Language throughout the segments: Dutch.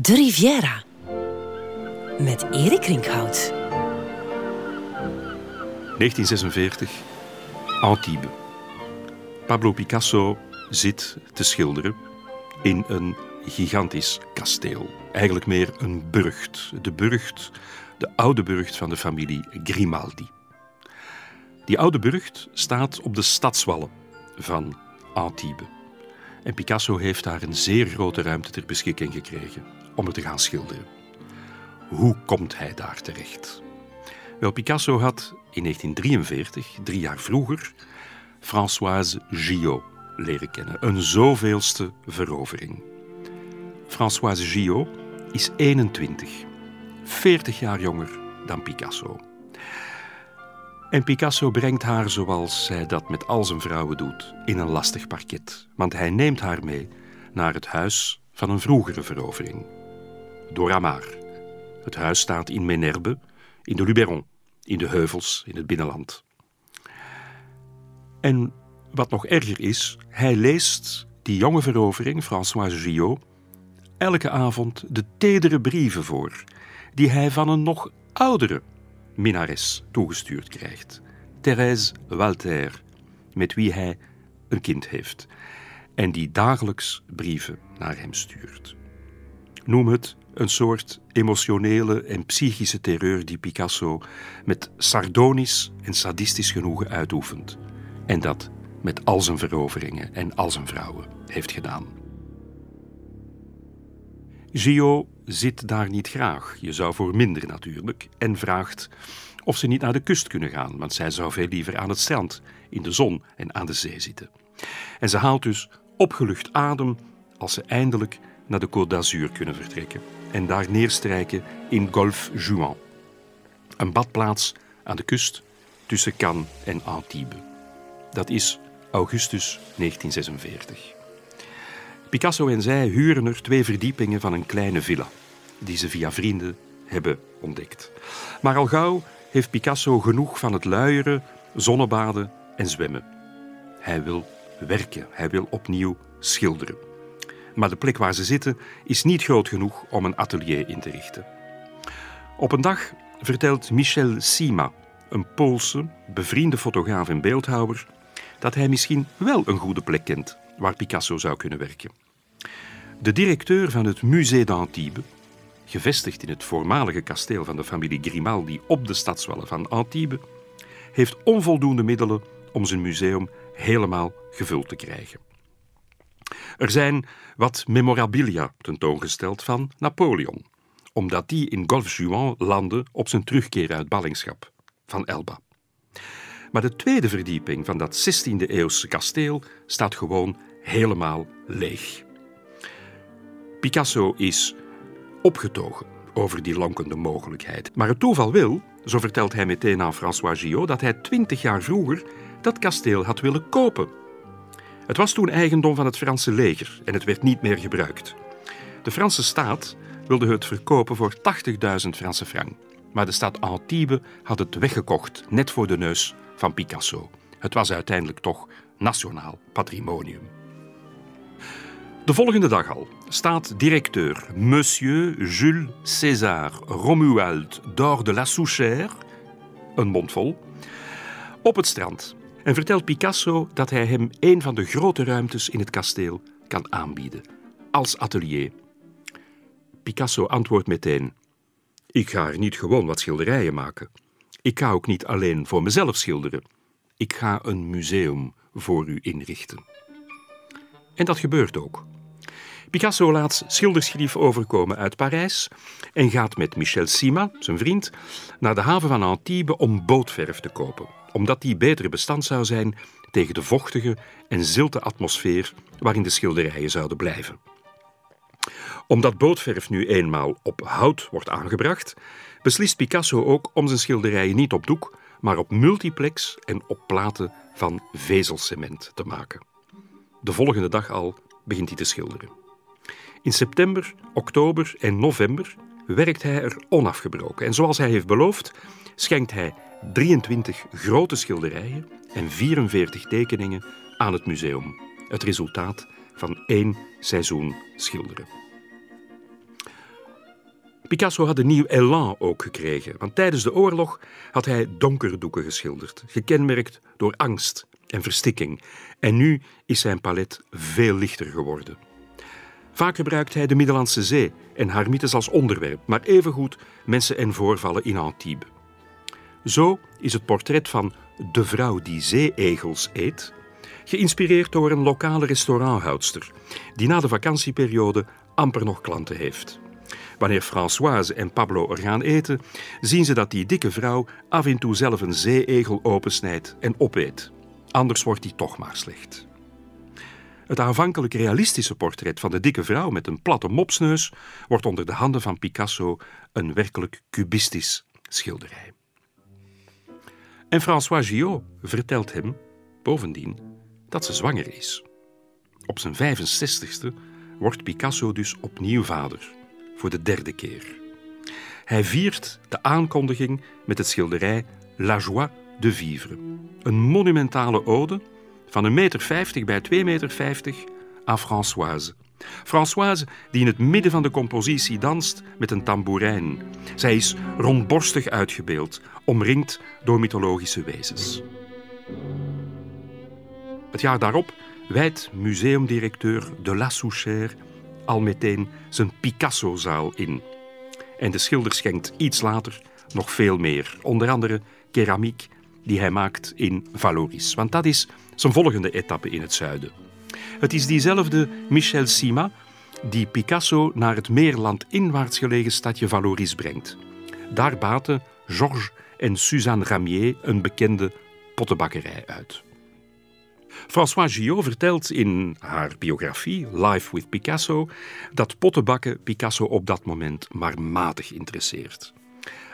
De Riviera. Met Erik Rinkhout. 1946, Antibes. Pablo Picasso zit te schilderen in een gigantisch kasteel. Eigenlijk meer een burcht. De burcht, de oude burcht van de familie Grimaldi. Die oude burcht staat op de stadswallen van Antibes. En Picasso heeft daar een zeer grote ruimte ter beschikking gekregen om er te gaan schilderen. Hoe komt hij daar terecht? Wel, Picasso had in 1943, drie jaar vroeger, Françoise Gillot leren kennen. Een zoveelste verovering. Françoise Gillot is 21, 40 jaar jonger dan Picasso. En Picasso brengt haar, zoals zij dat met al zijn vrouwen doet, in een lastig parket. Want hij neemt haar mee naar het huis van een vroegere verovering. Doramar. Het huis staat in Menerbe, in de Luberon, in de heuvels, in het binnenland. En wat nog erger is, hij leest die jonge verovering, Françoise Gillot, elke avond de tedere brieven voor, die hij van een nog oudere minnares toegestuurd krijgt. Thérèse Walter, met wie hij een kind heeft en die dagelijks brieven naar hem stuurt. Noem het een soort emotionele en psychische terreur die Picasso met sardonisch en sadistisch genoegen uitoefent. En dat met al zijn veroveringen en al zijn vrouwen heeft gedaan. Gio zit daar niet graag, je zou voor minder natuurlijk, en vraagt of ze niet naar de kust kunnen gaan, want zij zou veel liever aan het strand, in de zon en aan de zee zitten. En ze haalt dus opgelucht adem als ze eindelijk naar de Côte d'Azur kunnen vertrekken en daar neerstrijken in Golfe Juan, een badplaats aan de kust tussen Cannes en Antibes. Dat is augustus 1946. Picasso en zij huren er twee verdiepingen van een kleine villa, die ze via vrienden hebben ontdekt. Maar al gauw heeft Picasso genoeg van het luieren, zonnebaden en zwemmen. Hij wil werken, hij wil opnieuw schilderen. Maar de plek waar ze zitten is niet groot genoeg om een atelier in te richten. Op een dag vertelt Michel Sima, een Poolse, bevriende fotograaf en beeldhouwer, dat hij misschien wel een goede plek kent waar Picasso zou kunnen werken. De directeur van het Musée d'Antibes, gevestigd in het voormalige kasteel van de familie Grimaldi op de stadswallen van Antibes, heeft onvoldoende middelen om zijn museum helemaal gevuld te krijgen. Er zijn wat memorabilia tentoongesteld van Napoleon, omdat die in Golfe-Juan landde op zijn terugkeer uit ballingschap van Elba. Maar de tweede verdieping van dat 16e-eeuwse kasteel staat gewoon helemaal leeg. Picasso is opgetogen over die lonkende mogelijkheid. Maar het toeval wil, zo vertelt hij meteen aan François Gillot, dat hij twintig jaar vroeger dat kasteel had willen kopen. Het was toen eigendom van het Franse leger en het werd niet meer gebruikt. De Franse staat wilde het verkopen voor 80.000 Franse francs. Maar de stad Antibes had het weggekocht, net voor de neus van Picasso. Het was uiteindelijk toch nationaal patrimonium. De volgende dag al staat directeur Monsieur Jules César Romuald d'Or de la Souchère, een mondvol, op het strand en vertelt Picasso dat hij hem een van de grote ruimtes in het kasteel kan aanbieden, als atelier. Picasso antwoordt meteen: Ik ga er niet gewoon wat schilderijen maken. Ik ga ook niet alleen voor mezelf schilderen. Ik ga een museum voor u inrichten. En dat gebeurt ook. Picasso laat schilderschrief overkomen uit Parijs en gaat met Michel Sima, zijn vriend, naar de haven van Antibes om bootverf te kopen, omdat die beter bestand zou zijn tegen de vochtige en zilte atmosfeer waarin de schilderijen zouden blijven. Omdat bootverf nu eenmaal op hout wordt aangebracht, beslist Picasso ook om zijn schilderijen niet op doek, maar op multiplex en op platen van vezelcement te maken. De volgende dag al begint hij te schilderen. In september, oktober en november werkt hij er onafgebroken. En zoals hij heeft beloofd, schenkt hij 23 grote schilderijen en 44 tekeningen aan het museum. Het resultaat van één seizoen schilderen. Picasso had een nieuw elan ook gekregen, want tijdens de oorlog had hij donkere doeken geschilderd, gekenmerkt door angst en verstikking. En nu is zijn palet veel lichter geworden. Vaak gebruikt hij de Middellandse Zee en haar mythes als onderwerp, maar evengoed mensen en voorvallen in Antibes. Zo is het portret van de vrouw die zeeegels eet, geïnspireerd door een lokale restauranthoudster, die na de vakantieperiode amper nog klanten heeft. Wanneer Françoise en Pablo er gaan eten, zien ze dat die dikke vrouw af en toe zelf een zeeegel opensnijdt en opeet. Anders wordt die toch maar slecht. Het aanvankelijk realistische portret van de dikke vrouw met een platte mopsneus wordt onder de handen van Picasso een werkelijk cubistisch schilderij. En François Gillot vertelt hem, bovendien, dat ze zwanger is. Op zijn 65ste wordt Picasso dus opnieuw vader, voor de derde keer. Hij viert de aankondiging met het schilderij La Joie de Vivre, een monumentale ode van 1,50 meter bij 2,50 meter aan Françoise. Françoise die in het midden van de compositie danst met een tamboerijn. Zij is rondborstig uitgebeeld, omringd door mythologische wezens. Het jaar daarop wijdt museumdirecteur de La Souchère al meteen zijn Picasso-zaal in. En de schilder schenkt iets later nog veel meer, onder andere keramiek die hij maakt in Valoris. Want dat is zijn volgende etappe in het zuiden. Het is diezelfde Michel Sima die Picasso naar het meerland inwaarts gelegen stadje Valoris brengt. Daar baten Georges en Suzanne Ramier een bekende pottenbakkerij uit. François Gillot vertelt in haar biografie Life with Picasso dat pottenbakken Picasso op dat moment maar matig interesseert.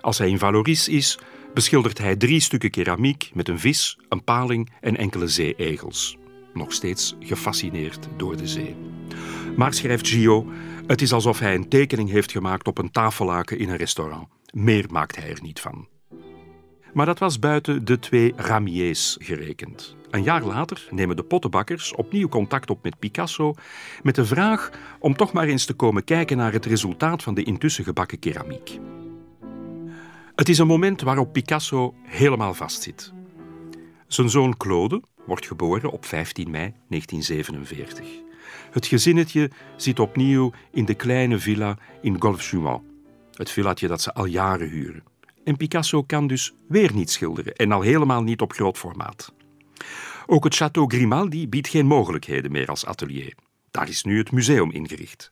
Als hij in Valoris is, beschildert hij drie stukken keramiek met een vis, een paling en enkele zeeegels. Nog steeds gefascineerd door de zee. Maar schrijft Gio, het is alsof hij een tekening heeft gemaakt op een tafellaken in een restaurant. Meer maakt hij er niet van. Maar dat was buiten de twee Ramiers gerekend. Een jaar later nemen de pottenbakkers opnieuw contact op met Picasso met de vraag om toch maar eens te komen kijken naar het resultaat van de intussen gebakken keramiek. Het is een moment waarop Picasso helemaal vastzit. Zijn zoon Claude wordt geboren op 15 mei 1947. Het gezinnetje zit opnieuw in de kleine villa in Golfe-Juan, het villatje dat ze al jaren huren. En Picasso kan dus weer niet schilderen en al helemaal niet op groot formaat. Ook het Château Grimaldi biedt geen mogelijkheden meer als atelier. Daar is nu het museum ingericht.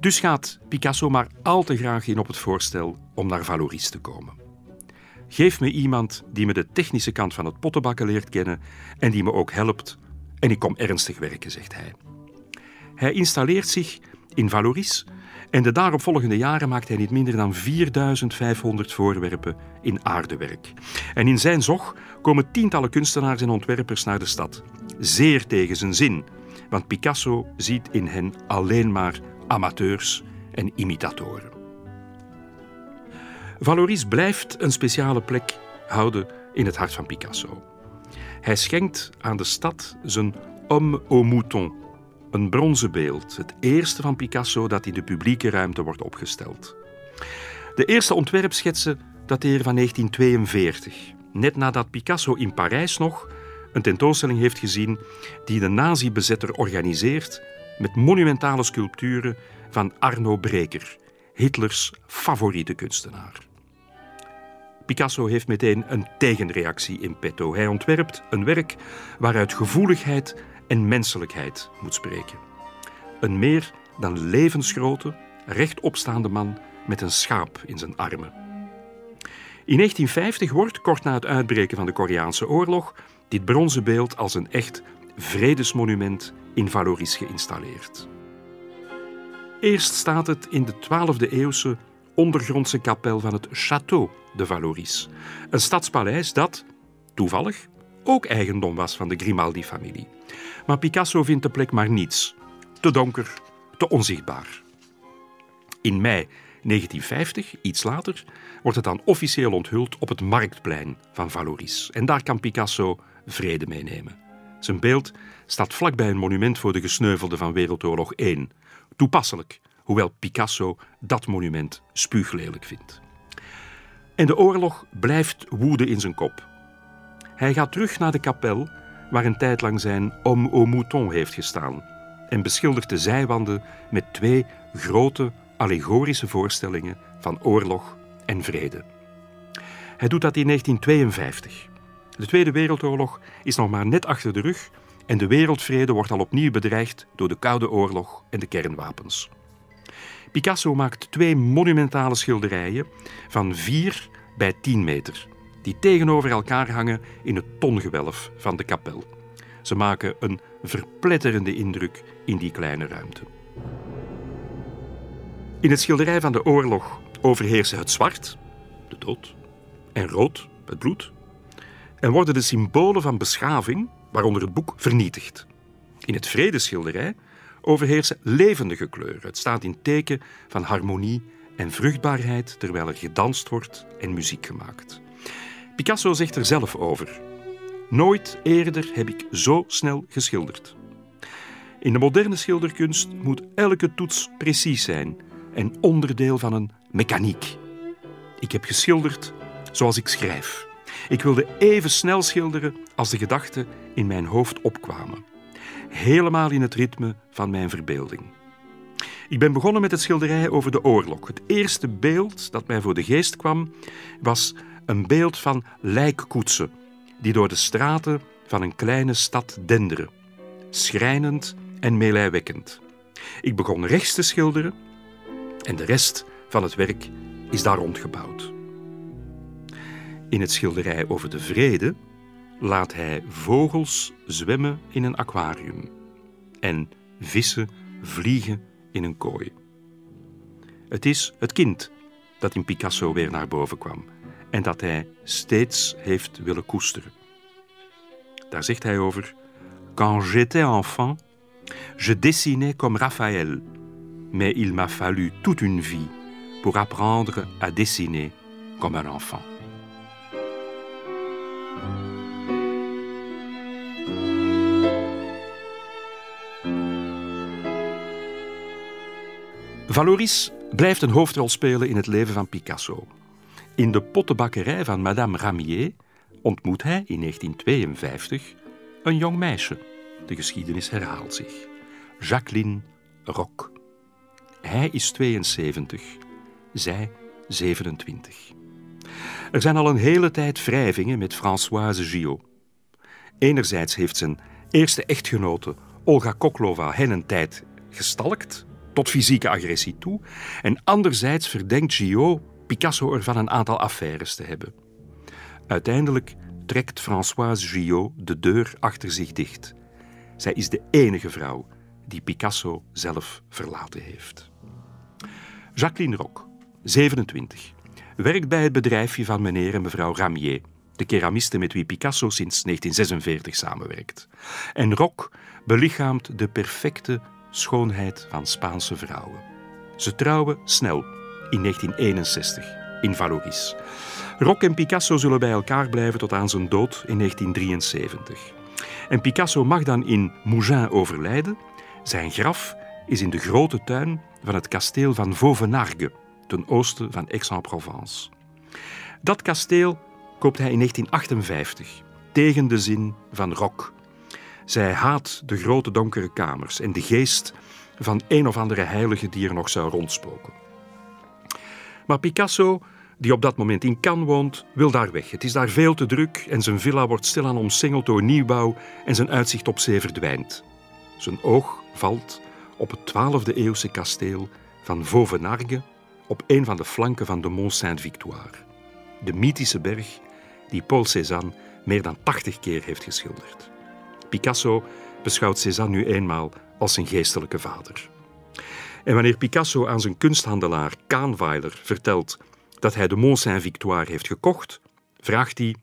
Dus gaat Picasso maar al te graag in op het voorstel om naar Valoris te komen. Geef me iemand die me de technische kant van het pottenbakken leert kennen en die me ook helpt, en ik kom ernstig werken, zegt hij. Hij installeert zich in Valoris en de daaropvolgende jaren maakt hij niet minder dan 4500 voorwerpen in aardewerk. En in zijn zog komen tientallen kunstenaars en ontwerpers naar de stad. Zeer tegen zijn zin, want Picasso ziet in hen alleen maar amateurs en imitatoren. Valoris blijft een speciale plek houden in het hart van Picasso. Hij schenkt aan de stad zijn Homme au Mouton, een bronzen beeld, het eerste van Picasso dat in de publieke ruimte wordt opgesteld. De eerste ontwerpschetsen dateren van 1942, net nadat Picasso in Parijs nog een tentoonstelling heeft gezien die de nazi-bezetter organiseert met monumentale sculpturen van Arno Breker, Hitlers favoriete kunstenaar. Picasso heeft meteen een tegenreactie in petto. Hij ontwerpt een werk waaruit gevoeligheid en menselijkheid moet spreken. Een meer dan levensgrote, rechtopstaande man met een schaap in zijn armen. In 1950 wordt, kort na het uitbreken van de Koreaanse oorlog, dit bronzen beeld als een echt vredesmonument in Valoris geïnstalleerd. Eerst staat het in de 12e eeuwse ondergrondse kapel van het Château de Valoris, een stadspaleis dat, toevallig, ook eigendom was van de Grimaldi-familie. Maar Picasso vindt de plek maar niets. Te donker, te onzichtbaar. In mei 1950, iets later, wordt het dan officieel onthuld op het marktplein van Valoris. En daar kan Picasso vrede meenemen. Zijn beeld staat vlakbij een monument voor de gesneuvelden van Wereldoorlog 1. Toepasselijk hoewel Picasso dat monument spuuglelijk vindt. En de oorlog blijft woeden in zijn kop. Hij gaat terug naar de kapel waar een tijd lang zijn Homme au Mouton heeft gestaan en beschildert de zijwanden met twee grote allegorische voorstellingen van oorlog en vrede. Hij doet dat in 1952. De Tweede Wereldoorlog is nog maar net achter de rug en de wereldvrede wordt al opnieuw bedreigd door de Koude Oorlog en de kernwapens. Picasso maakt twee monumentale schilderijen van 4 bij 10 meter, die tegenover elkaar hangen in het tongewelf van de kapel. Ze maken een verpletterende indruk in die kleine ruimte. In het schilderij van de oorlog overheersen het zwart, de dood, en rood, het bloed, en worden de symbolen van beschaving, waaronder het boek, vernietigd. In het vredeschilderij overheersen levendige kleuren. Het staat in teken van harmonie en vruchtbaarheid terwijl er gedanst wordt en muziek gemaakt. Picasso zegt er zelf over: Nooit eerder heb ik zo snel geschilderd. In de moderne schilderkunst moet elke toets precies zijn en onderdeel van een mechaniek. Ik heb geschilderd zoals ik schrijf. Ik wilde even snel schilderen als de gedachten in mijn hoofd opkwamen. Helemaal in het ritme van mijn verbeelding. Ik ben begonnen met het schilderij over de oorlog. Het eerste beeld dat mij voor de geest kwam was een beeld van lijkkoetsen die door de straten van een kleine stad denderen, schrijnend en meelijwekkend. Ik begon rechts te schilderen en de rest van het werk is daar rondgebouwd. In het schilderij over de vrede laat hij vogels zwemmen in een aquarium en vissen vliegen in een kooi. Het is het kind dat in Picasso weer naar boven kwam en dat hij steeds heeft willen koesteren. Daar zegt hij over: Quand j'étais enfant, je dessinais comme Raphaël, mais il m'a fallu toute une vie pour apprendre à dessiner comme un enfant. Valoris blijft een hoofdrol spelen in het leven van Picasso. In de pottenbakkerij van Madame Ramier ontmoet hij in 1952 een jong meisje. De geschiedenis herhaalt zich. Jacqueline Rock. Hij is 72, zij 27. Er zijn al een hele tijd wrijvingen met Françoise Gillot. Enerzijds heeft zijn eerste echtgenote Olga Koklova hen een tijd gestalkt, tot fysieke agressie toe, en anderzijds verdenkt Gillot Picasso ervan een aantal affaires te hebben. Uiteindelijk trekt Françoise Gillot de deur achter zich dicht. Zij is de enige vrouw die Picasso zelf verlaten heeft. Jacqueline Rock, 27, werkt bij het bedrijfje van meneer en mevrouw Ramier, de keramiste met wie Picasso sinds 1946 samenwerkt. En Rock belichaamt de perfecte schoonheid van Spaanse vrouwen. Ze trouwen snel in 1961 in Valoris. Rock en Picasso zullen bij elkaar blijven tot aan zijn dood in 1973. En Picasso mag dan in Mougins overlijden. Zijn graf is in de grote tuin van het kasteel van Vauvenargues, ten oosten van Aix-en-Provence. Dat kasteel koopt hij in 1958, tegen de zin van Rock. Zij haat de grote donkere kamers en de geest van een of andere heilige die er nog zou rondspoken. Maar Picasso, die op dat moment in Cannes woont, wil daar weg. Het is daar veel te druk en zijn villa wordt stilaan omsingeld door nieuwbouw en zijn uitzicht op zee verdwijnt. Zijn oog valt op het 12e eeuwse kasteel van Vauvenargues op een van de flanken van de Mont Saint-Victoire. De mythische berg die Paul Cézanne meer dan 80 keer heeft geschilderd. Picasso beschouwt Cézanne nu eenmaal als zijn geestelijke vader. En wanneer Picasso aan zijn kunsthandelaar Kahnweiler vertelt dat hij de Mont Saint-Victoire heeft gekocht, vraagt hij: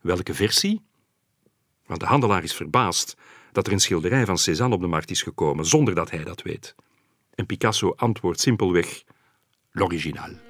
welke versie? Want de handelaar is verbaasd dat er een schilderij van Cézanne op de markt is gekomen zonder dat hij dat weet. En Picasso antwoordt simpelweg: l'original.